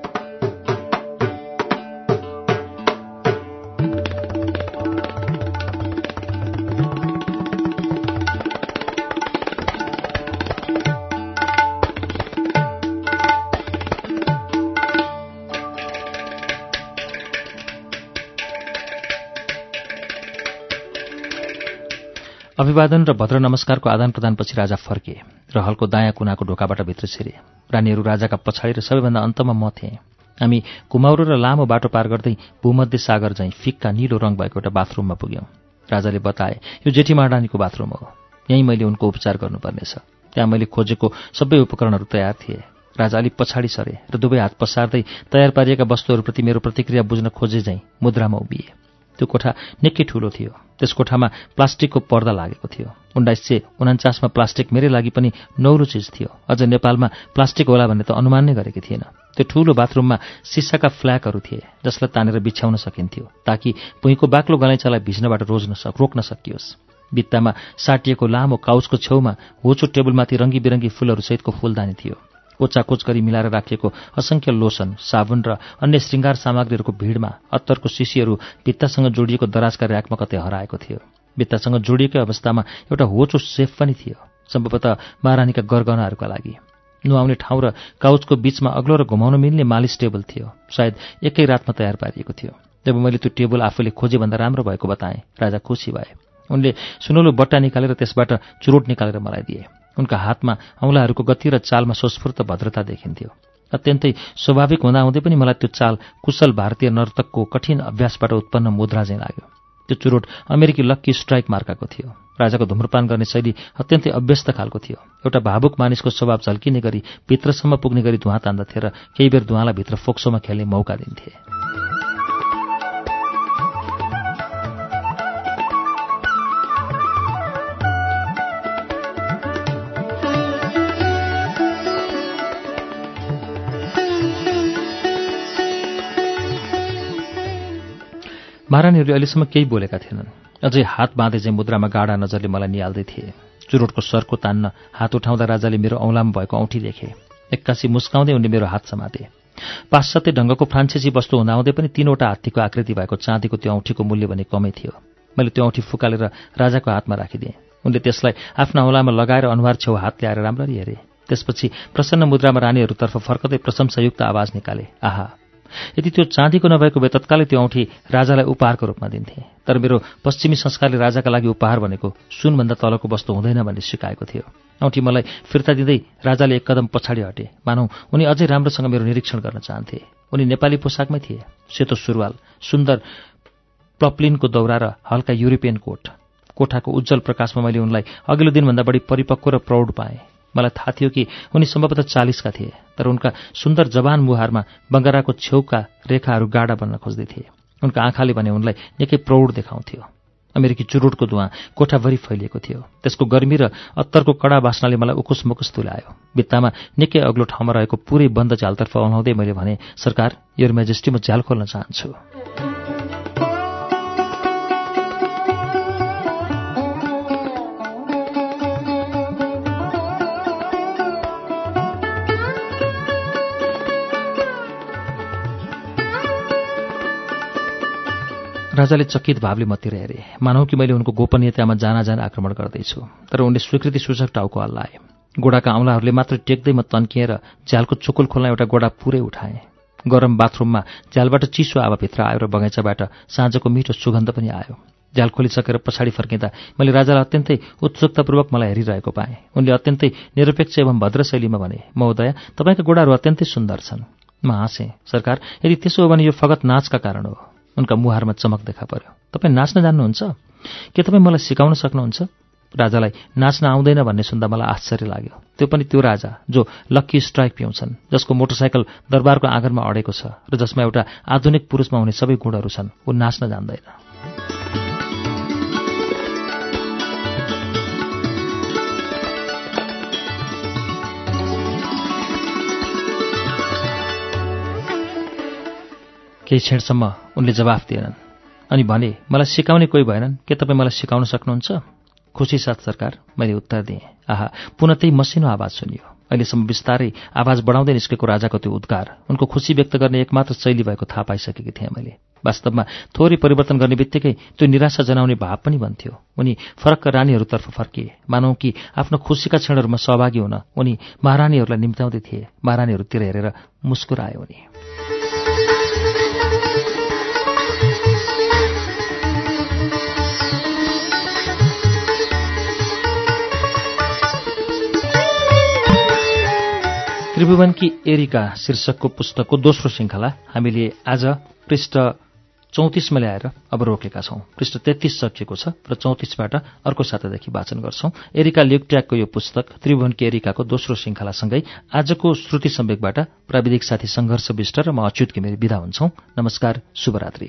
अभिवादन र भद्र नमस्कारको आदान प्रदानपछि राजा फर्के र हलको दायाँ कुनाको ढोकाबाट भित्र छिरे। रानीहरू राजाका पछाडि र सबैभन्दा अन्तमा म थिएँ। हामी कुमाउरो र लामो बाटो पार गर्दै भूमध्य सागर झैँ फिक्का निलो रङ भएको एउटा बाथरुममा पुग्यौँ। राजाले बताए यो जेठी महारानीको बाथरुम हो। यहीँ मैले उनको उपचार गर्नुपर्नेछ। त्यहाँ मैले खोजेको सबै उपकरणहरू तयार थिए राजा अलिक पछाडि सरे र दुवै हात पसार्दै तयार पारिएका वस्तुहरूप्रति मेरो प्रतिक्रिया बुझ्न खोजे झैँ मुद्रामा उभिए। त्यो कोठा निकै ठूलो थियो। त्यस कोठामा प्लास्टिकको पर्दा लागेको थियो। उन्नाइस सय उन्चासमा प्लास्टिक मेरै लागि पनि नौलो चिज थियो। अझ नेपालमा प्लास्टिक होला भन्ने त अनुमान नै गरेकी थिएन। त्यो ठूलो बाथरुममा सिसाका फ्ल्यागहरू थिए जसलाई तानेर बिछ्याउन सकिन्थ्यो ताकि भुइँको बाक्लो गलैँचालाई भिज्नबाट रोज्न सक रोक्न सकियोस्। भित्तामा साटिएको लामो काउचको छेउमा होचो टेबलमाथि रङ्गी बिरङ्गी फुलहरूसहितको फुलदानी थियो। कोचाकोच गरी मिलाएर राखिएको असङ्ख्य लोसन साबुन र अन्य श्रृङ्गार सामग्रीहरूको भिडमा अत्तरको सिसीहरू भित्तासँग जोडिएको दराजका ऱ्याकमा कतै हराएको थियो। भित्तासँग जोडिएकै अवस्थामा एउटा होचो सेफ पनि थियो सम्भवतः महारानीका गरगहनाहरूका लागि। नुहाउने ठाउँ र काउचको बीचमा अग्लो र घुमाउन मिल्ने मालिस टेबल थियो सायद एकै रातमा तयार पारिएको थियो। जब मैले त्यो टेबल आफूले खोजेभन्दा राम्रो भएको बताएँ राजा खुसी भए। उनले सुनौलो बट्टा निकालेर त्यसबाट चुरोट निकालेर मलाई दिए। उनका हातमा औँलाहरूको गति र चालमा स्वस्फूर्त भद्रता देखिन्थ्यो। अत्यन्तै स्वाभाविक हुँदाहुँदै पनि मलाई त्यो चाल कुशल भारतीय नर्तकको कठिन अभ्यासबाट उत्पन्न मुद्रा चाहिँ लाग्यो। त्यो चुरोट अमेरिकी लक्की स्ट्राइक मार्काको थियो। राजाको धुम्रपान गर्ने शैली अत्यन्तै अभ्यस्त खालको थियो। एउटा भावुक मानिसको स्वभाव झल्किने गरी भित्रसम्म पुग्ने गरी धुवा तान्दथे र केही बेर धुवालाई भित्र फोक्सोमा खेल्ने मौका दिन्थे। महारानीहरूले अहिलेसम्म केही बोलेका थिएनन्। अझै हात बाँधे चाहिँ मुद्रामा गाडा नजरले मलाई निहाल्दै थिए। चुरोटको सरको तान्न हात उठाउँदा राजाले मेरो औँलामा भएको औँठी देखे। एक्कासी मुस्काउँदै उनले मेरो हात समाते। पाश्चात्य ढङ्गको फ्रान्सेसी वस्तु हुँदाहुँदै पनि तीनवटा हात्तीको आकृति भएको चाँदीको त्यो औँठीको मूल्य भने कमै थियो। मैले त्यो औँठी फुकालेर राजाको हातमा राखिदिएँ। उनले त्यसलाई आफ्ना औँलामा लगाएर अनुहार छेउ हात ल्याएर राम्ररी हेरे। त्यसपछि प्रसन्न मुद्रामा रानीहरूतर्फ फर्कदै प्रशंसायुक्त आवाज निकाले आहा यदि त्यो चाँदीको नभएको भए तत्कालै त्यो औँठी राजालाई उपहारको रूपमा दिन्थे। तर मेरो पश्चिमी संस्कारले राजाका लागि उपहार भनेको सुनभन्दा तलको वस्तु हुँदैन भन्ने सिकाएको थियो। औँठी मलाई फिर्ता दिँदै राजाले एक कदम पछाडि हटे। मानौ उनी अझै राम्रोसँग मेरो निरीक्षण गर्न चाहन्थे। उनी नेपाली पोसाकमै थिए। सेतो सुरुवाल सुन्दर प्लप्लिनको दौरा र हल्का युरोपियन कोट। कोठाको उज्जवल प्रकाशमा मैले उनलाई अघिल्लो दिनभन्दा बढी परिपक्व र प्रौढ पाएँ। मलाई थाहा थियो कि उनी सम्भवतः चालिसका थिए तर उनका सुन्दर जवान मुहारमा बङ्गराको छेउका रेखाहरू गाडा बन्न खोज्दै थिए उनका आँखाले भने उनलाई निकै प्रौढ देखाउँथ्यो। अमेरिकी चुरुटको धुवा कोठाभरि फैलिएको थियो। त्यसको गर्मी र अत्तरको कडा बास्नाले मलाई उकुस मुकुस तुल्यायो। भित्तामा निकै अग्लो ठाउँमा रहेको पुरै बन्द झ्यालतर्फ आउनाउँदै मैले भने सरकार यो मेजेस्टी म झ्याल खोल्न चाहन्छु। राजाले चकित भावले मतिर हेरे। मानौ कि मैले उनको गोपनीयतामा जान जान आक्रमण गर्दैछु तर उनले स्वीकृति सूचक टाउको हल्लाए। गोडाका औँलाहरूले मात्र टेक्दै म तन्किएर झ्यालको चुकुल खोल्न एउटा गोडा पुरै उठाएँ। गरम बाथरुममा झ्यालबाट चिसो भित्र आयो र बगैँचाबाट साँझको मिठो सुगन्ध पनि आयो। झ्याल खोलिसकेर पछाडि फर्किँदा मैले राजालाई अत्यन्तै उत्सुकतापूर्वक मलाई हेरिरहेको पाएँ। उनले अत्यन्तै निरपेक्ष एवं भद्र शैलीमा भने महोदय तपाईँका गोडाहरू अत्यन्तै सुन्दर छन्। म हाँसेँ सरकार यदि त्यसो हो भने यो फगत नाचका कारण हो। उनका मुहारमा चमक देखा पर्यो। तपाईँ नाच्न जान्नुहुन्छ? के तपाईँ मलाई सिकाउन सक्नुहुन्छ? राजालाई नाच्न आउँदैन भन्ने सुन्दा मलाई आश्चर्य लाग्यो। त्यो पनि त्यो राजा जो लक्की स्ट्राइक पिउँछन् जसको मोटरसाइकल दरबारको आँगनमा अडेको छ र जसमा एउटा आधुनिक पुरुषमा हुने सबै गुणहरू छन् ऊ नाच्न जान्दैन। केही क्षणसम्म उनले जवाफ दिएनन्। अनि भने मलाई सिकाउने कोही भएनन्। के तपाईँ मलाई सिकाउन सक्नुहुन्छ? खुसी साथ सरकार। मैले उत्तर दिएँ। आहा पुनः त्यही मसिनो आवाज सुनियो। अहिलेसम्म बिस्तारै आवाज बढाउँदै निस्केको राजाको त्यो उद्गार उनको खुसी व्यक्त गर्ने एकमात्र शैली भएको थाहा पाइसकेकी थिएँ मैले। वास्तवमा थोरै परिवर्तन गर्ने बित्तिकै त्यो निराशा जनाउने भाव पनि भन्थ्यो उनी फरक्क रानीहरूतर्फ फर्किए। मानौ कि आफ्नो खुसीका क्षणहरूमा सहभागी हुन उनी महारानीहरूलाई निम्त्याउँदै थिए। महारानीहरूतिर हेरेर मुस्कुरायो उनी। त्रिभुवनकी एरिका शीर्षकको पुस्तकको दोस्रो श्रृङ्खला हामीले आज पृष्ठ चौतिसमा ल्याएर अब रोकेका छौं पृष्ठ तेत्तिस सकिएको छ र चौतिसबाट अर्को सातादेखि वाचन गर्छौं एरिका लियोक्ट्याकको यो पुस्तक त्रिभुवनकी एरिकाको दोस्रो श्रृङ्खलासँगै आजको श्रुति सम्वेकबाट प्राविधिक साथी सङ्घर्ष विष्ट र म अच्युत घिमिरे विदा हुन्छौ नमस्कार शुभरात्री